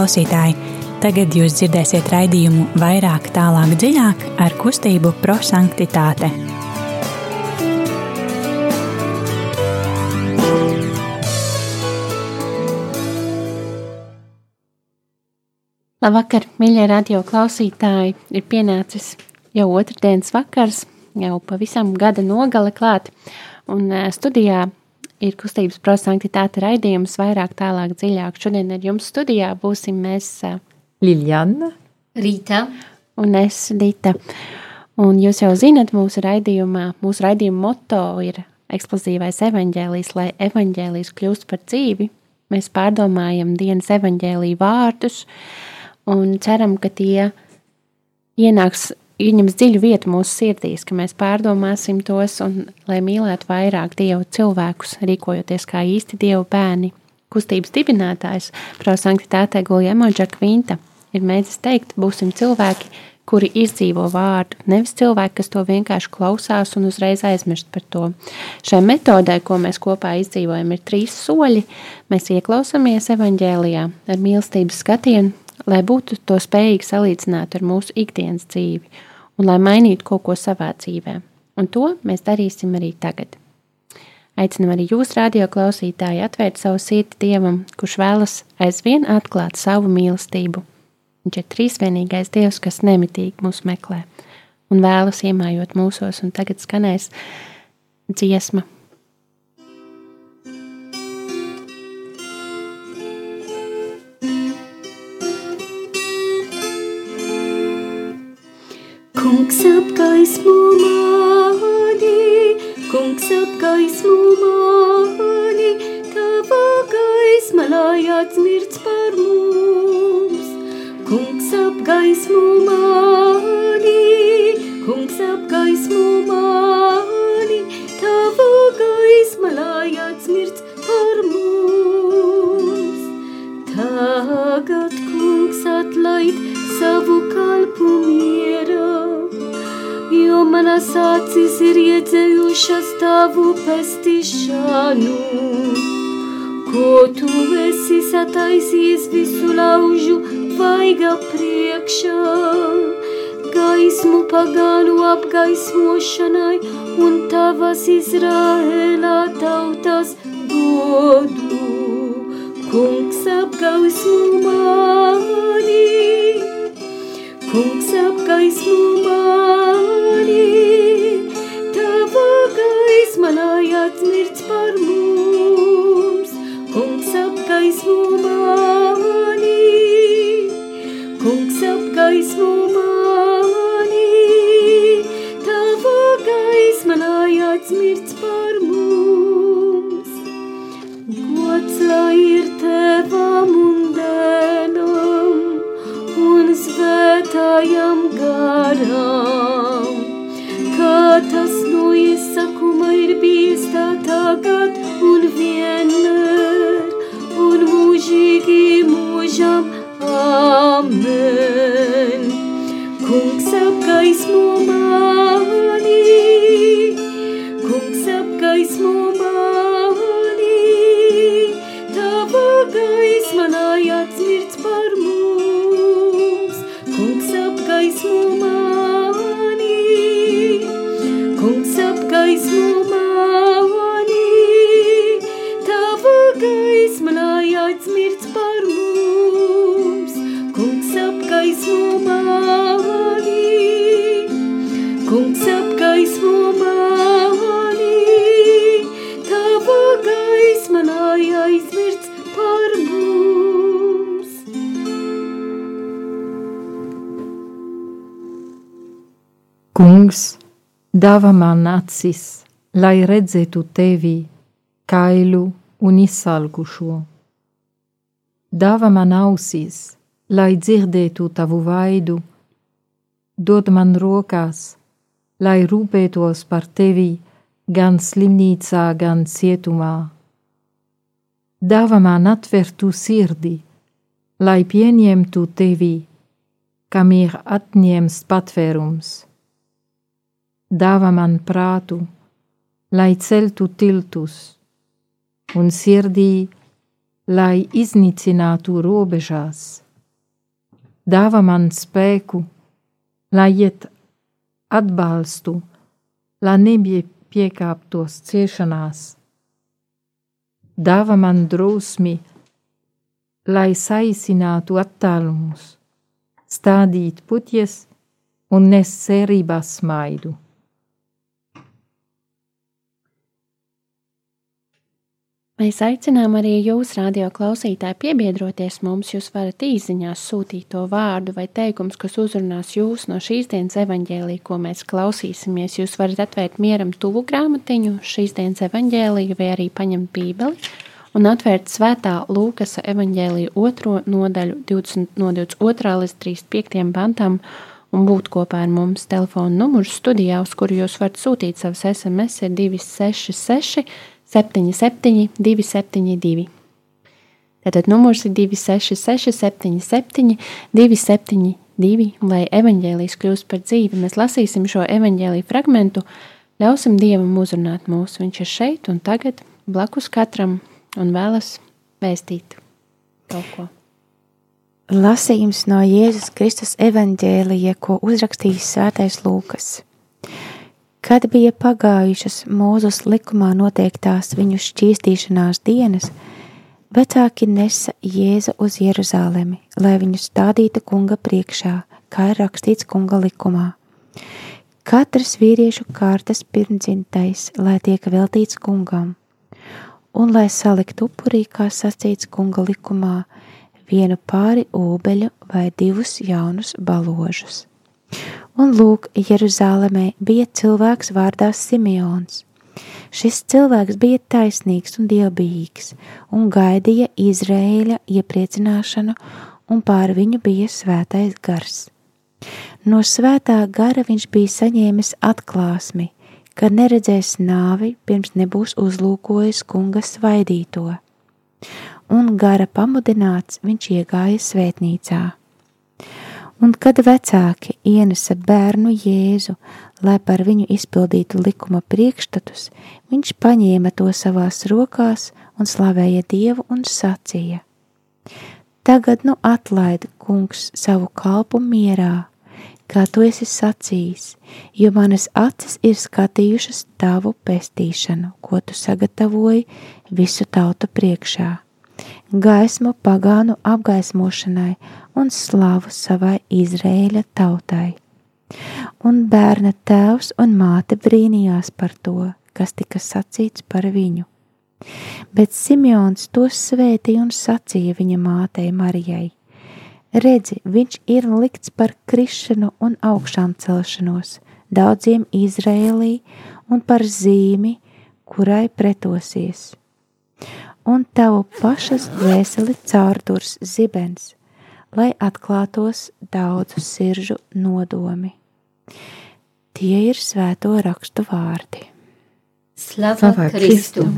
klausītāji! Tagad jūs dzirdēsiet raidījumu vairāk, tālāk, dziļāk ar kustību prosanktitāte. Labvakar, mīļie radio klausītāji! Ir pienācis jau otrdienas vakars, jau pavisam gada nogale klāt, un eh, studijā ir kustības prosanktitāte raidījums vairāk, tālāk, dziļāk. Šodien ar jums studijā būsim mēs Liljana, Rīta un es Dita. Un jūs jau zinat, mūsu raidījumā, mūsu raidījuma moto ir eksplozīvais evaņģēlijs, lai evaņģēlijs kļūst par dzīvi. Mēs pārdomājam dienas evaņģēlīju vārdus un ceram, ka tie ienāks ieņems dziļu vietu mūsu sirdīs, ka mēs pārdomāsim tos un lai mīlētu vairāk Dievu cilvēkus, rīkojoties kā īsti Dievu bērni. Kustības dibinātājs, prosanktitātē Guljemo Džakvinta, ir mēģinājis teikt, būsim cilvēki, kuri izdzīvo vārdu, nevis cilvēki, kas to vienkārši klausās un uzreiz aizmirst par to. Šai metodē, ko mēs kopā izdzīvojam, ir trīs soļi. Mēs ieklausāmies evaņģēlijā ar mīlestības skatienu, lai būtu to spējīgi salīdzināt ar mūsu ikdienas dzīvi un lai mainītu kaut ko savā dzīvē. Un to mēs darīsim arī tagad. Aicinam arī jūs, radio klausītāji, atvērt savu sirdi Dievam, kurš vēlas aizvien atklāt savu mīlestību. Viņš ir trīsvienīgais Dievs, kas nemitīgi mūs meklē un vēlas iemājot mūsos, un tagad skanēs dziesma Kungs apgaismo mani, esi sataisījis visu laužu vaiga priekšā, gaismu pagānu apgaismošanai un tavas Izraēlā tautas godu. Kungs apgaismo mani, kungs apgaismo mani, tava gaisma lai atsmirts par mums. Kungs apgaismo mani, dāvā man acis, lai redzētu tevi, kailu un izsalkušo. Dāvā man ausis, lai dzirdētu tavu vaidu, dod man rokās, lai rūpētos par tevi gan slimnīcā, gan cietumā. Dāvā man atvērtu sirdi, lai pieņemtu tevi, kam ir atņemts patvērums. Dāvā man prātu, lai celtu tiltus, un sirdī, lai iznīcinātu robežās. dāvā man spēku, lai iet atbalstu, lai nebija piekāptos ciešanās. Dāvā man drosmi, lai saīsinātu attālumus, stādīt puķes un nes cerībā smaidu. Mēs aicinām arī jūs, radio klausītāji, piebiedroties mums. Jūs varat īsiņās sūtīt to vārdu vai teikumus, kas uzrunās jūs no šīs dienas evaņģēlī, ko mēs klausīsimies. Jūs varat atvērt mieram tuvu grāmatiņu, šīs dienas evaņģēlī, vai arī paņemt bībeli un atvērt svētā Lūkasa evaņģēlī otro nodaļu 20, no 22. līdz 35. pantam un būt kopā ar mums. Telefona numurs studijā, uz kuru jūs varat sūtīt savus SMS, ir 266 77, 272. Tātad numurs ir 266, 77, 272, lai evanģēlijas kļūst par dzīvi. Mēs lasīsim šo evanģēliju fragmentu, ļausim Dievam uzrunāt mūs. Viņš ir šeit un tagad blakus katram un vēlas vēstīt kaut ko. Lasījums no Jēzus Kristus evanģēlija, ko uzrakstījis Svētais Lūkas. Kad bija pagājušas mūzus likumā noteiktās viņu šķīstīšanās dienas, vecāki nesa Jēzu uz Jeruzalemi, lai viņu stādītu kunga priekšā, kā ir rakstīts kunga likumā. Katrs vīriešu kārtas pirmdzimtais, lai tiek veltīts kungam, un lai salikt upurī, kā sacīts kunga likumā, vienu pāri ūbeļu vai divus jaunus baložus un lūk, Jeruzālēmē bija cilvēks vārdā Simeons. Šis cilvēks bija taisnīgs un dievbijīgs, un gaidīja Izrēļa iepriecināšanu, un pār viņu bija svētais gars. No svētā gara viņš bija saņēmis atklāsmi, ka neredzēs nāvi, pirms nebūs uzlūkojis kunga svaidīto, un gara pamudināts viņš iegāja svētnīcā Un kad vecāki ienesa bērnu Jēzu, lai par viņu izpildītu likuma priekšstatus, viņš paņēma to savās rokās un slavēja Dievu un sacīja: Tagad nu atlaid, kungs, savu kalpu mierā, kā tu esi sacījis, jo manas acis ir skatījušas tavu pestīšanu, ko tu sagatavoji visu tautu priekšā gaismu pagānu apgaismošanai un slavu savai Izrēļa tautai. Un bērna tēvs un māte brīnījās par to, kas tika sacīts par viņu. Bet Simjons to svētīja un sacīja viņa mātei Marijai: Redzi, viņš ir likts par krišanu un augšām celšanos daudziem Izrēlī un par zīmi, kurai pretosies un tavu pašas dvēseli caurdurs zibens, lai atklātos daudzu siržu nodomi. Tie ir svēto rakstu vārdi. Slava Kristu!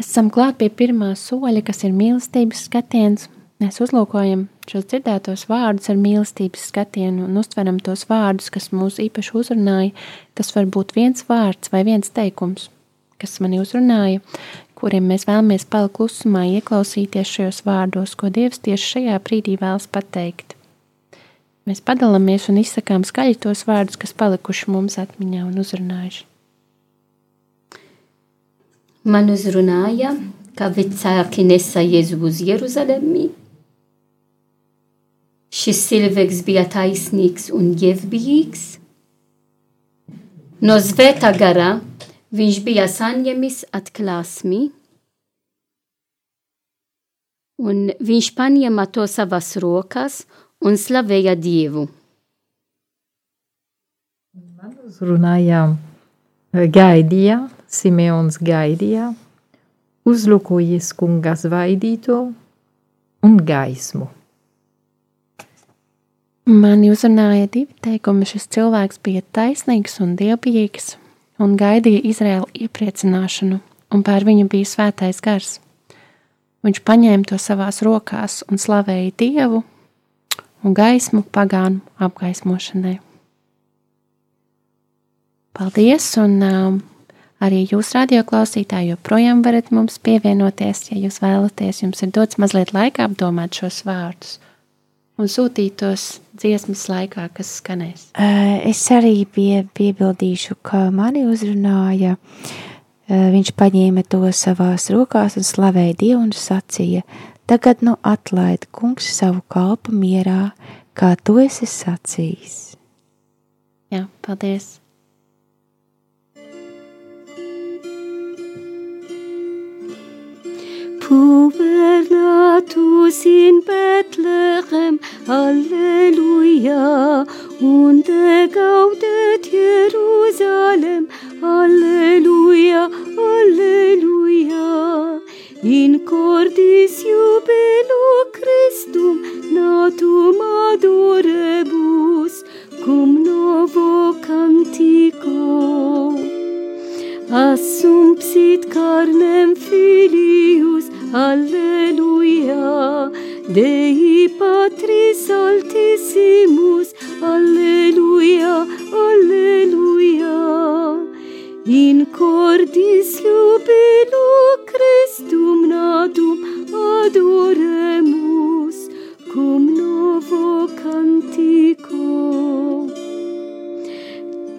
Esam klāt pie pirmā soļa, kas ir mīlestības skatiens. Mēs uzlūkojam šos dzirdētos vārdus ar mīlestības skatienu un uztveram tos vārdus, kas mūs īpaši uzrunāja. Tas var būt viens vārds vai viens teikums, kas mani uzrunāja, kuriem mēs vēlamies palikt klusumā, ieklausīties šajos vārdos, ko Dievs tieši šajā brīdī vēlas pateikt. Mēs padalāmies un izsakām skaļi tos vārdus, kas palikuši mums atmiņā un uzrunājuši. Man uzrunāja, ka vecāki nesa Jēzu uz Jeruzalemi. Šis cilvēks bija taisnīgs un dievbijīgs. No svētā gara Viņš bija saņēmis atklāsmi, un viņš paņēma to savas rokas un slavēja Dievu. Man uzrunājām, gaidīja, Simeons gaidīja, uzlūkojies kunga zvaidīto un gaismu. Mani uzrunāja divi teikumi. Šis cilvēks bija taisnīgs un dievbijīgs, un gaidīja Izraēlu iepriecināšanu, un pār viņu bija svētais gars. Viņš paņēma to savās rokās un slavēja Dievu un gaismu pagānu apgaismošanai. Paldies, un um, arī jūs, radioklausītāji, joprojām varat mums pievienoties, ja jūs vēlaties. Jums ir dots mazliet laika apdomāt šos vārdus. Un sūtītos dziesmas laikā, kas skanēs. Es arī pie, piebildīšu, ka mani uzrunāja. Viņš paņēma to savās rokās un slavēja Dievu un sacīja: Tagad nu atlaid kungs savu kalpu mierā, kā tu esi sacījis. Jā, paldies! Pubernatus in Bethlehem, Halleluja, und gaudet Jerusalem, Halleluja, Halleluja. In cordis jubilo Christum, natum adorebus, cum novo cantico. Assumpsit carnem filius, Alleluia, Dei Patris Altissimus, Alleluia, Alleluia. In cordis jubilo Christum natum adoremus, cum novo cantico.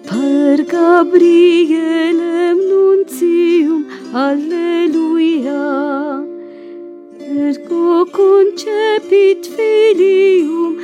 Per Gabrielem nuntium, Alleluia. Concepit filium,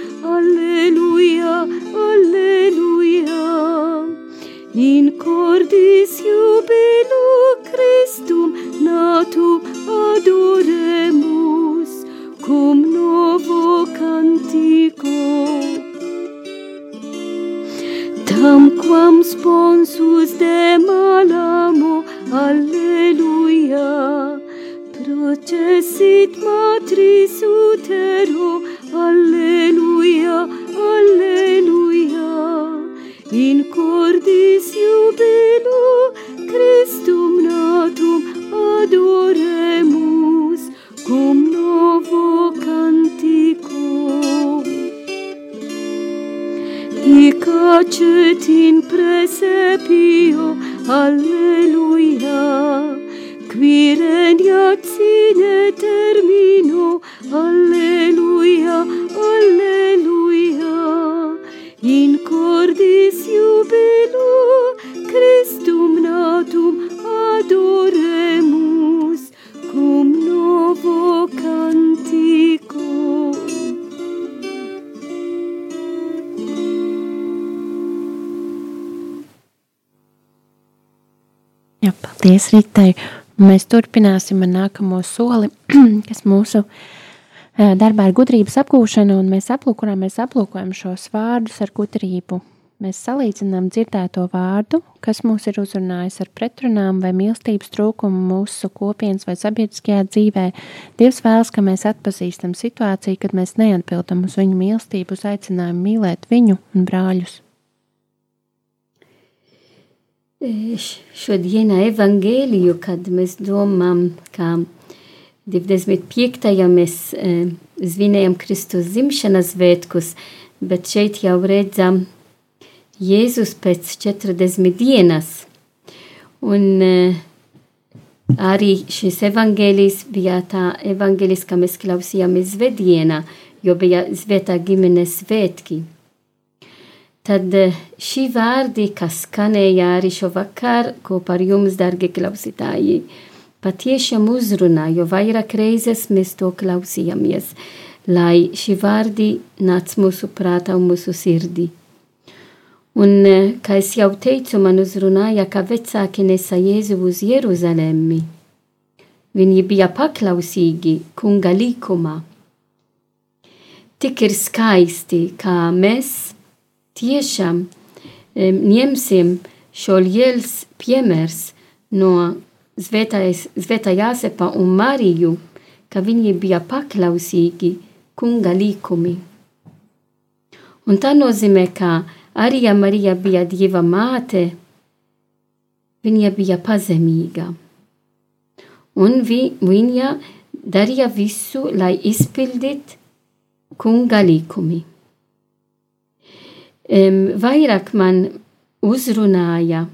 paldies Ritai. Mēs turpināsim ar nākamo soli, kas mūsu darbā ir gudrības apgūšana, un mēs aplūkojam, mēs aplūkojam šos vārdus ar gudrību. Mēs salīdzinām dzirdēto vārdu, kas mūs ir uzrunājis ar pretrunām vai mīlestības trūkumu mūsu kopienas vai sabiedriskajā dzīvē. Dievs vēlas, ka mēs atpazīstam situāciju, kad mēs neatbildam uz viņu mīlestību, uz aicinājumu mīlēt viņu un brāļus. Šodienā evaņģēliju, kad mēs domājam, ka 25. mēs eh, svinējam Kristus dzimšanas svētkus, bet šeit jau redzam Jēzus pēc 40 dienas. Un eh, arī šis evaņģēlijs bija tā evaņģēlijs, kā mēs klausījāmies svētdienā, jo bija svētā ģimenes svētki. Tad šī vārdi, kas skanēja arī šovakar kopā ar jums, dargie klausītāji, patiešām uzrunā, jo vairāk reizes mēs to klausījāmies, lai šī vārdi nāc mūsu prātā un mūsu sirdī. Un, kā es jau teicu, man uzrunāja, ka vecāki nesa Jēzu uz Jeruzalemi. Viņi bija paklausīgi kunga likumā. Tik ir skaisti, kā mēs tiešām ņemsim šo liels piemērs no Svētā Jāsepa un Mariju, ka viņi bija paklausīgi kunga likumi. Un tā nozīmē, ka arī ja Marija bija Dieva māte, viņa bija pazemīga. Un vi, viņa darīja visu, lai izpildītu kunga likumi. Vairāk man uzrunāja,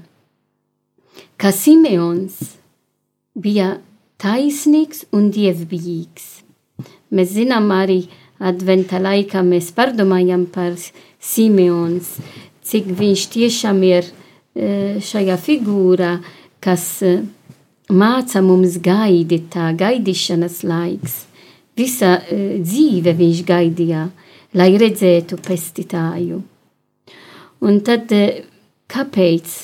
ka Simeons bija taisnīgs un dievbijīgs. Mēs zinām arī adventa laikā mēs pārdomājam par Simeons, cik viņš tiešām ir šajā figūrā, kas māca mums gaidīt, tā gaidīšanas laiks. Visa dzīve viņš gaidīja, lai redzētu pestītāju. Un tad, kāpēc?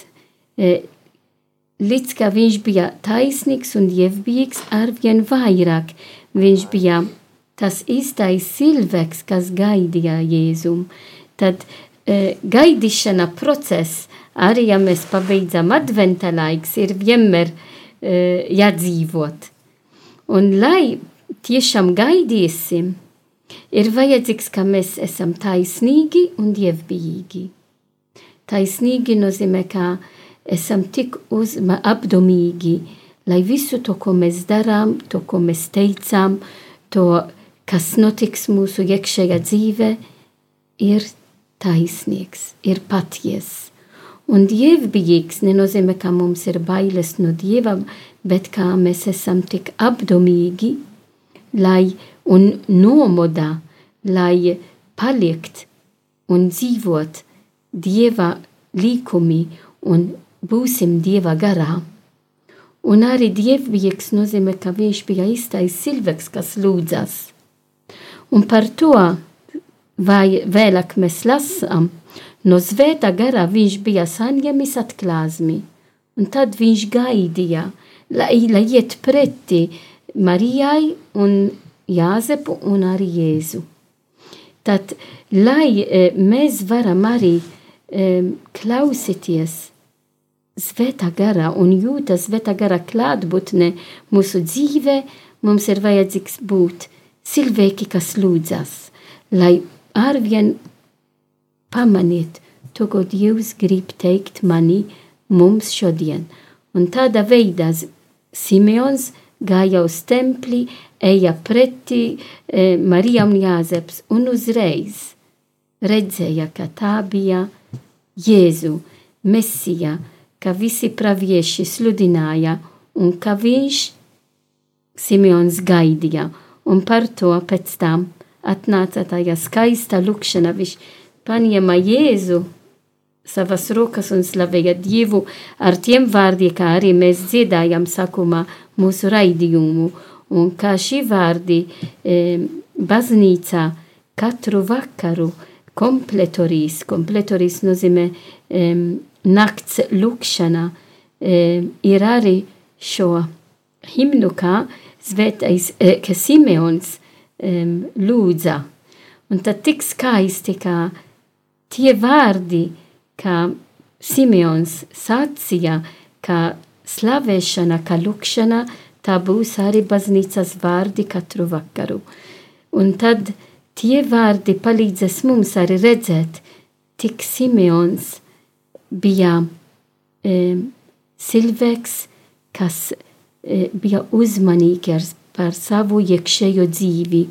Līdz kā viņš bija taisnīgs un dievbijīgs, arvien vairāk viņš bija tas īstais cilvēks, kas gaidīja Jēzum. Tad e, gaidīšana process, arī ja mēs pabeidzam adventa laiks, ir vienmēr e, jādzīvot. Un lai tiešām gaidīsim, ir vajadzīgs, ka mēs esam taisnīgi un dievbijīgi. Taisnīgi nozīmē, ka esam tik uzma apdomīgi, lai visu to, ko mēs darām, to, ko mēs teicām, to, kas notiks mūsu iekšējā dzīve, ir taisnīgs, ir patiess. Un dievbijīgs nenozīmē, ka mums ir bailes no dieva, bet kā mēs esam tik apdomīgi, lai un nomodā, lai palikt un dzīvot dieva līkumi un būsim Dieva garā. Un arī dievbijīgs nozīmē, ka viņš bija īstais cilvēks, kas lūdzas. Un par to, vai vēlāk mēs lasām, no svētā garā viņš bija saņēmis atklāsmi. Un tad viņš gaidīja, lai, lai iet pretī Marijai un Jāzepu un arī Jēzu. Tad, lai e, mēs varam arī e, klausīties svētā gara un jūta svētā gara klātbūtne mūsu dzīvē, mums ir vajadzīgs būt cilvēki, kas lūdzas, lai arvien pamanīt to, ko Dievs grib teikt mani mums šodien. Un tādā veidā Simeons gāja uz templi, eja pretī e, Marija un Jāzeps un uzreiz redzēja, ka tā bija Jēzu, Mesija, ka visi pravieši sludināja un ka viņš Simeons gaidīja. Un par to pēc tam atnāca tā skaista lūkšana. Viņš paņēma Jēzu savas rokas un slavēja Dievu ar tiem vārdiem, kā arī mēs dziedājam sakumā mūsu raidījumu. Un kā šī vārdi e, baznīcā katru vakaru kompletorīs, kompletorīs nozīmē e, nakts lūkšana e, ir arī šo himnu, kā svētais, e, ka Simeons e, lūdza. Un tad tik skaisti, kā tie vārdi, kā Simeons sacīja, ka slavēšana, ka lūkšana, tā būs arī baznīcas vārdi katru vakaru. Un tad tie vārdi palīdzēs mums arī redzēt, tik Simeons bija e, cilvēks, kas e, bija uzmanīgs par savu iekšējo dzīvi,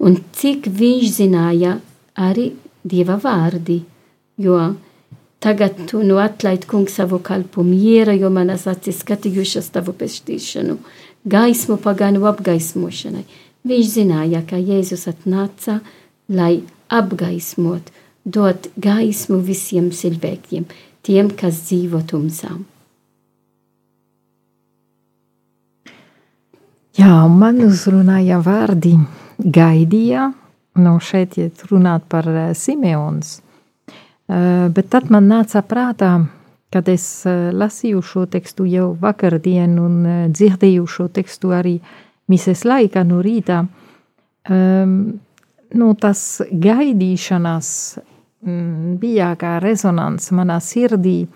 un cik viņš zināja arī dieva vārdi. Jo tagad tu nu atlaid kungs savu kalpu miera, jo manas acis skatījušas tavu pestīšanu, gaismu paganu apgaismošanai. Viņš zināja, ka Jēzus atnāca, lai apgaismot, dot gaismu visiem cilvēkiem tiem, kas dzīvo tumsā. Jā, man uzrunāja vārdi gaidīja, nu šeit iet runāt par uh, Simeons, uh, bet tad man nāca prātā, kad es uh, lasīju šo tekstu jau vakardien un uh, dzirdēju šo tekstu arī mises laikā no rīta, um, nu tas gaidīšanas Mm, bija kā rezonants manā sirdī.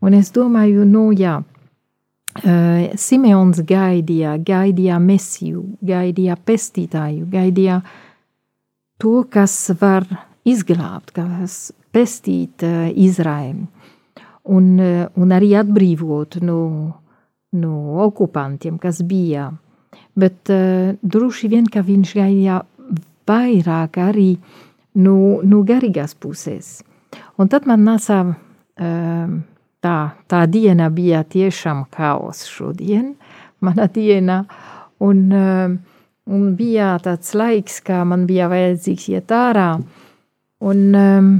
Un es domāju, nu jā, uh, Simeons gaidīja, gaidīja mesiju, gaidīja pestītāju, gaidīja to, kas var izglābt, kas pestīt uh, Izraēlu un, uh, un arī atbrīvot no, no okupantiem, kas bija. Bet uh, droši vien, ka viņš gaidīja vairāk arī uh, no, no garīgās puses. Un tad man nāca ehm, tā, tā diena bija tiešām haoss šodien, mana diena, un ehm, un bija tāds laiks, kā man bija vajadzīgs iet ārā. Un, um,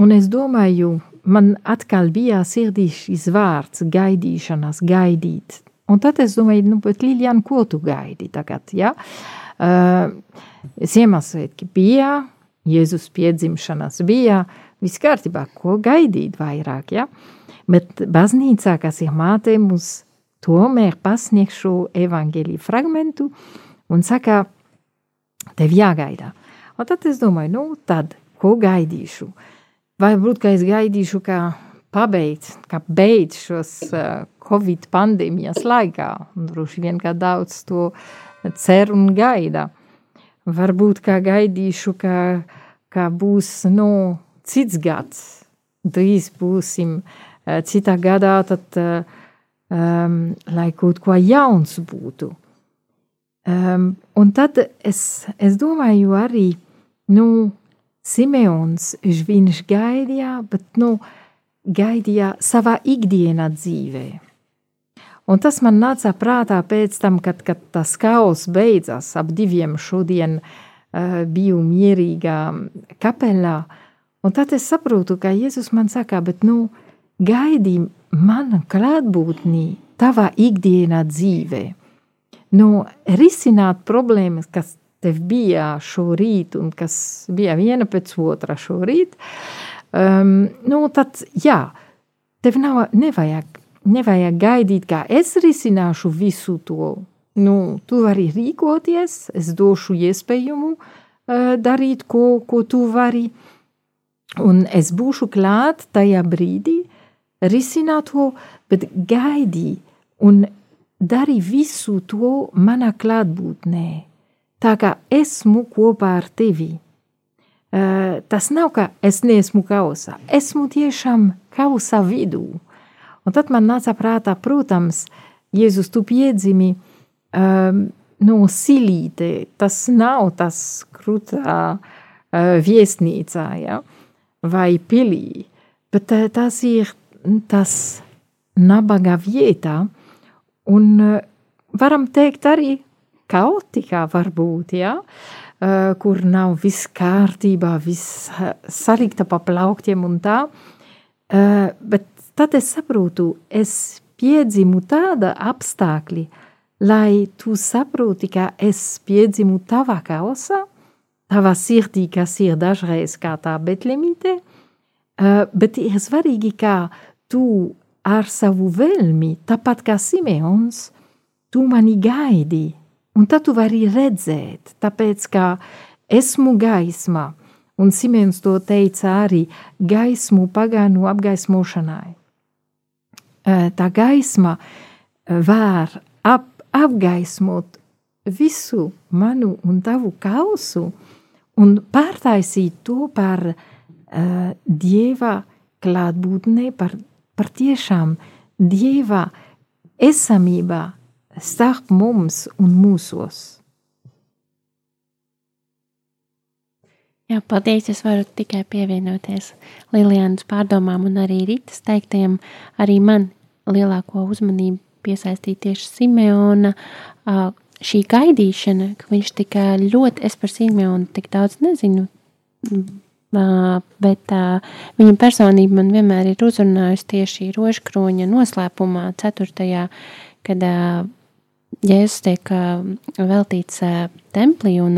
un es domāju, man atkal bija sirdī šis vārds, gaidīšanās, gaidīt. Un tad es domāju, nu, bet Lilian, ko tu gaidi tagad? Ja? Uh, Ziemassvētki bija, Jēzus piedzimšanas bija, viss kārtībā, ko gaidīt vairāk. Ja? Bet baznīcā, kas ir māte, mums tomēr pasniegš šo evaņģēlīju fragmentu un saka, tev jāgaida. Un tad es domāju, nu, tad, ko gaidīšu? Varbūt, ka es gaidīšu, kā pabeigt, kā beigt šos uh, Covid pandēmijas laikā, un droši vien, ka daudz to cer un gaida. Varbūt, kā gaidīšu, ka, ka būs, nu, cits gads, drīz būsim uh, citā gadā, tad uh, um, lai kaut ko jauns būtu. Um, un tad es, es domāju arī, nu, Simeons, viņš gaidīja, bet, nu, gaidīja savā ikdienā dzīvē. Un tas man nāca prātā pēc tam, kad, kad tas kaus beidzās ap diviem šodien uh, biju mierīgā kapelā, un tad es saprotu, ka Jēzus man saka, bet, nu, gaidi mana klātbūtnī, tavā ikdienā dzīvē. Nu, risināt problēmas, kas tev bija šorīt, un kas bija viena pēc otra šorīt, um, nu, tad, jā, tev nav, nevajag, nevajag gaidīt, kā es risināšu visu to. Nu, tu vari rīkoties, es došu iespējumu uh, darīt, ko, ko tu vari, un es būšu klāt tajā brīdī, risināt to, bet gaidī un dari visu to manā klātbūtnē. Tā kā esmu kopā ar tevi. Uh, tas nav, ka es neesmu kausā, esmu tiešām kausā vidū. Un tad man nāca prātā, protams, Jēzus, tu piedzimi um, no silīte, tas nav tas krūtā uh, viesnīcā, ja? vai pilī, bet uh, tas ir tas nabaga vietā, un eh, varam teikt arī kaotikā varbūt, ja? Uh, kur nav viss kārtībā, viss salikta pa plauktiem un tā, uh, bet tad es saprotu, es piedzimu tāda apstākļi, lai tu saproti, ka es piedzimu tavā kausā, tavā sirdī, kas ir dažreiz kā tā betlemīte, uh, bet ir svarīgi, kā tu ar savu vēlmi, tāpat kā Simeons, tu mani gaidi, un tad tu vari redzēt, tāpēc kā esmu gaismā, un Simeons to teica arī gaismu pagānu apgaismošanai. Tā gaisma var ap, apgaismot visu manu un tavu kausu un pārtaisīt to par uh, Dieva klātbūtnē, par patiešām Dieva esamībā starp mums un mūsos. Jā, paldies. Es varu tikai pievienoties Lielijas pārdomām un arī Rītas teiktiem. Arī man lielāko uzmanību piesaistīja tieši Simeona. Šī gaidīšana, ka viņš tik ļoti, es par Simeonu tik daudz nezinu, bet viņa personība man vienmēr ir uzrunājusi tieši rožkroņa noslēpumā, ceturtajā, kad Jēzus tiek veltīts templī, un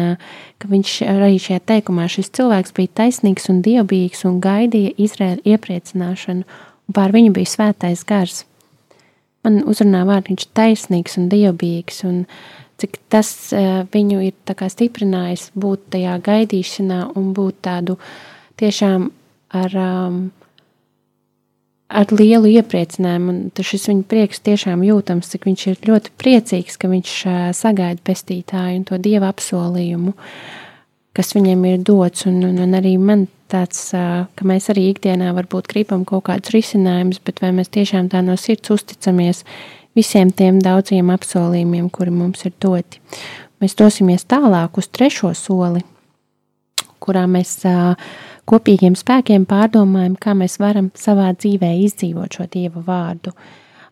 ka viņš arī šajā teikumā šis cilvēks bija taisnīgs un dievbijīgs un gaidīja Izraēla iepriecināšanu, un pār viņu bija svētais gars. Man uzrunā vārdu, viņš taisnīgs un dievbijīgs, un cik tas viņu ir stiprinājis būt tajā gaidīšanā un būt tādu tiešām ar, um, ar lielu iepriecinājumu. Un šis viņa prieks tiešām jūtams, cik viņš ir ļoti priecīgs, ka viņš uh, sagaida pestītāju un to dieva apsolījumu, kas viņam ir dots. Un, un, un arī man tāds, uh, ka mēs arī ikdienā varbūt gribam kaut kādus risinājumus, bet vai mēs tiešām tā no sirds uzticamies visiem tiem daudziem apsolījumiem, kuri mums ir doti. Mēs dosimies tālāk uz trešo soli, kurā mēs kopīgiem spēkiem pārdomājam, kā mēs varam savā dzīvē izdzīvot šo Dieva vārdu.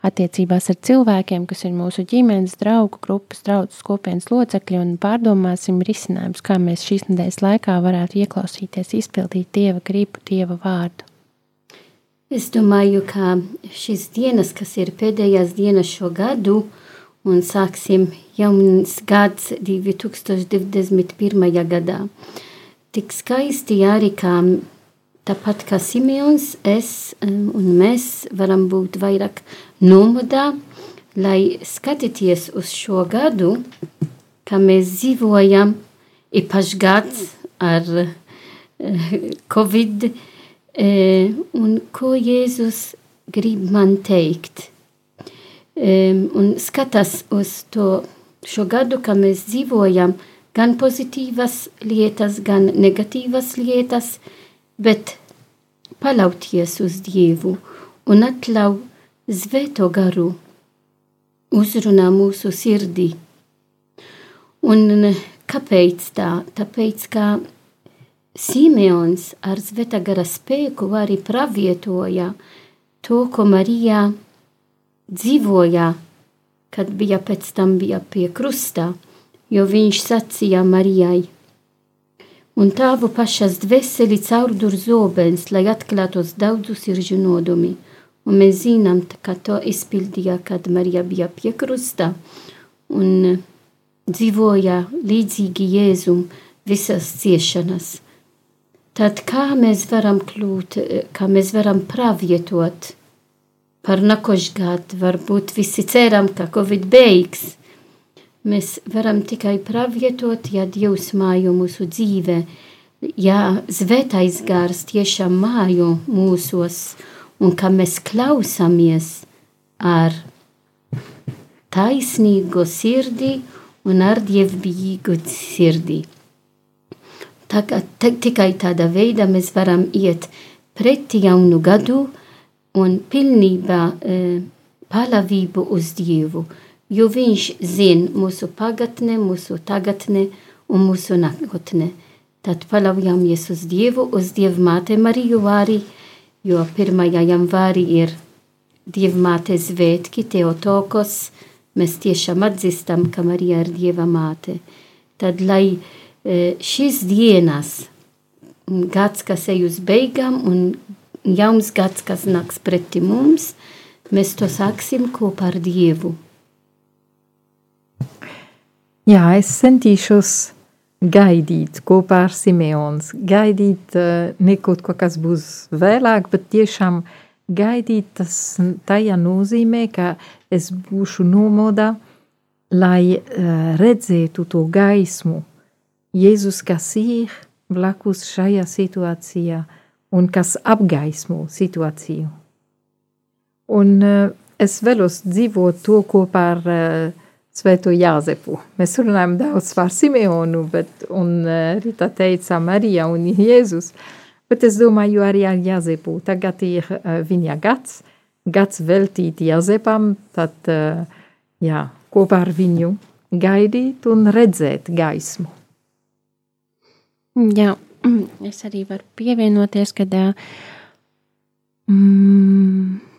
attiecībās ar cilvēkiem, kas ir mūsu ģimenes, draugu grupas, draugu kopienas locekļi, un pārdomāsim risinājumus, kā mēs šīs nedēļas laikā varētu ieklausīties, izpildīt Dieva gribu, Dieva vārdu. Es domāju, ka šīs dienas, kas ir pēdējās dienas šo gadu, un sāksim jauns gads 2021. gadā. Tik skaisti arī kā Tāpat kā Simons, es un mēs varam būt vairāk nomodā, lai skatīties uz šo gadu, kā mēs dzīvojam, īpaši gads ar Covid, un ko Jēzus grib man teikt. Un skatās uz to šo gadu, kā mēs dzīvojam, gan pozitīvas lietas, gan negatīvas lietas, bet paļauties uz Dievu un atļauj zvēto garu uzrunā mūsu sirdī. Un kāpēc tā? Tāpēc, ka Simeons ar zvēta gara spēku arī pravietoja to, ko Marija dzīvoja, kad bija pēc tam bija pie krustā, jo viņš sacīja Marijai – un tavu pašas dvēseli caurdur zobens, lai atklātos daudzu sirdžu nodumi. Un mēs zinām, ka to izpildīja, kad Marija bija pie krusta un dzīvoja līdzīgi Jēzum visas ciešanas. Tad kā mēs varam kļūt, kā mēs varam pravietot par nākošgad, varbūt visi ceram, ka Covid beigs, Mēs varam tikai pravietot, ja Dievs mājo mūsu dzīvē, ja svētais gars tiešām mājo mūsos, un ka mēs klausāmies ar taisnīgu sirdī un ar dievbijīgu sirdī. Tagad, tikai tādā veidā mēs varam iet pretī jaunu gadu un pilnībā e, palavību uz Dievu jo viņš zina mūsu pagatne, mūsu tagadne un mūsu nākotne. Tad paļaujamies uz Dievu, uz Dievu māte Mariju arī, jo 1. janvārī ir Dieva māte svētki, Teotokos, mēs tiešām atzīstam, ka Marija ir Dieva māte. Tad, lai šīs dienas, gads, kas ej uz beigām un jauns gads, kas nāks pretī mums, mēs to sāksim kopā ar Dievu. Jā, es centīšos gaidīt kopā ar Simeons. Gaidīt uh, ne kaut ko, kas būs vēlāk, bet tiešām gaidīt tas tajā nozīmē, ka es būšu nomodā, lai uh, redzētu to gaismu. Jēzus, kas ir blakus šajā situācijā un kas apgaismo situāciju. Un uh, es vēlos dzīvot to kopā ar uh, Svēto Jāzepu. Mēs runājam daudz par Simeonu, bet, un eh, Rita teica Marija un Jēzus, bet es domāju arī ar Jāzepu. Tagad ir eh, viņa gads, gads veltīt Jāzepam, tad, eh, jā, kopā ar viņu gaidīt un redzēt gaismu. Jā, es arī varu pievienoties, kad mm,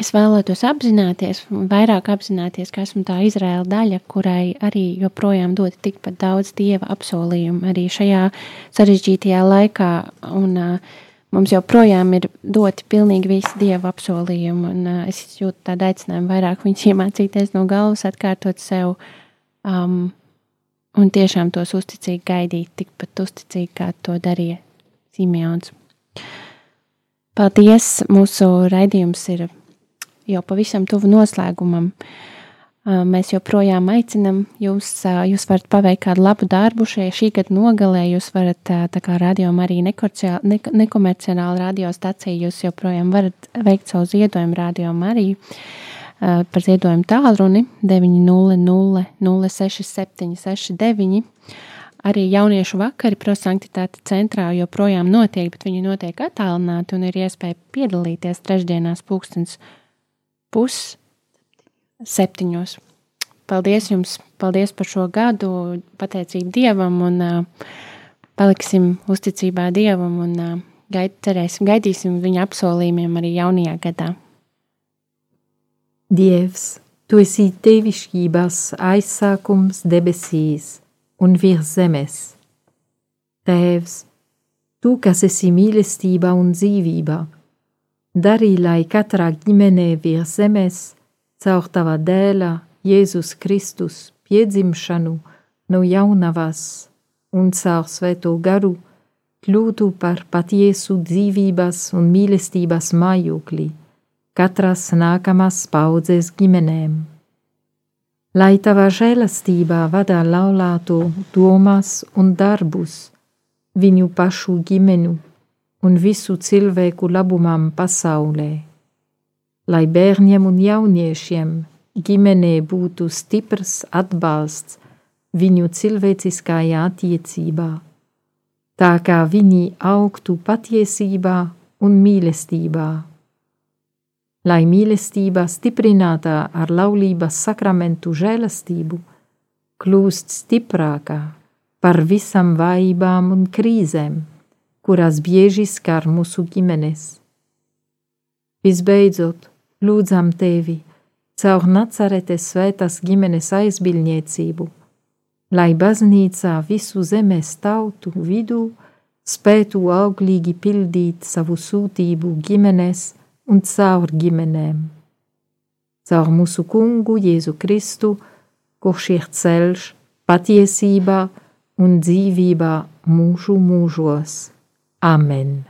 Es vēlētos apzināties, vairāk apzināties, ka esmu tā Izraēla daļa, kurai arī joprojām dod tikpat daudz dieva apsolījumu arī šajā sarežģītajā laikā. Un, uh, mums joprojām ir doti pilnīgi visi dieva apsolījumi. Un, uh, es jūtu tādu aicinājumu vairāk viņus iemācīties no galvas, atkārtot sev um, un tiešām tos uzticīgi gaidīt, tikpat uzticīgi, kā to darīja Simeons. Paldies! Mūsu raidījums ir jau pavisam tuvu noslēgumam. Mēs joprojām aicinām jūs, jūs varat paveikt kādu labu darbu šajā šī gada nogalē. Jūs varat, tā kā radio arī nekomerciāla radiostacija, jūs joprojām varat veikt savu ziedojumu radio arī par ziedojumu tālruni 900 067 69. Arī jauniešu vakari prosanktitāte centrā joprojām notiek, bet viņi notiek attālināti un ir iespēja piedalīties trešdienās pūkstens pus septiņos. Paldies jums, paldies par šo gadu, pateicību Dievam un uh, paliksim uzticībā Dievam un uh, gaid, cerēsim, gaidīsim viņa apsolījumiem arī jaunajā gadā. Dievs, tu esi tevišķības aizsākums debesīs un virs zemes. Tēvs, tu, kas esi mīlestība un dzīvība, darī, lai katrā ģimenē virs zemes, caur tava dēla, Jēzus Kristus, piedzimšanu no jaunavas un caur svēto garu, kļūtu par patiesu dzīvības un mīlestības mājokli katras nākamās paudzes ģimenēm. Lai tava žēlastība vada laulāto domas un darbus, viņu pašu ģimeņu un visu cilvēku labumam pasaulē. Lai bērniem un jauniešiem ģimenē būtu stiprs atbalsts viņu cilvēciskajā attiecībā, tā kā viņi augtu patiesībā un mīlestībā. Lai mīlestība stiprinātā ar laulības sakramentu žēlastību kļūst stiprākā par visam vājībām un krīzēm, kurās bieži skar mūsu ģimenes. Visbeidzot, lūdzam tevi caur Nacaretes svētās ģimenes aizbildniecību, lai baznīcā visu zemes tautu vidū spētu auglīgi pildīt savu sūtību ģimenes un caur ģimenēm. Caur mūsu kungu Jēzu Kristu, kurš ir ceļš, patiesībā un dzīvībā mūžu mūžos. Amen!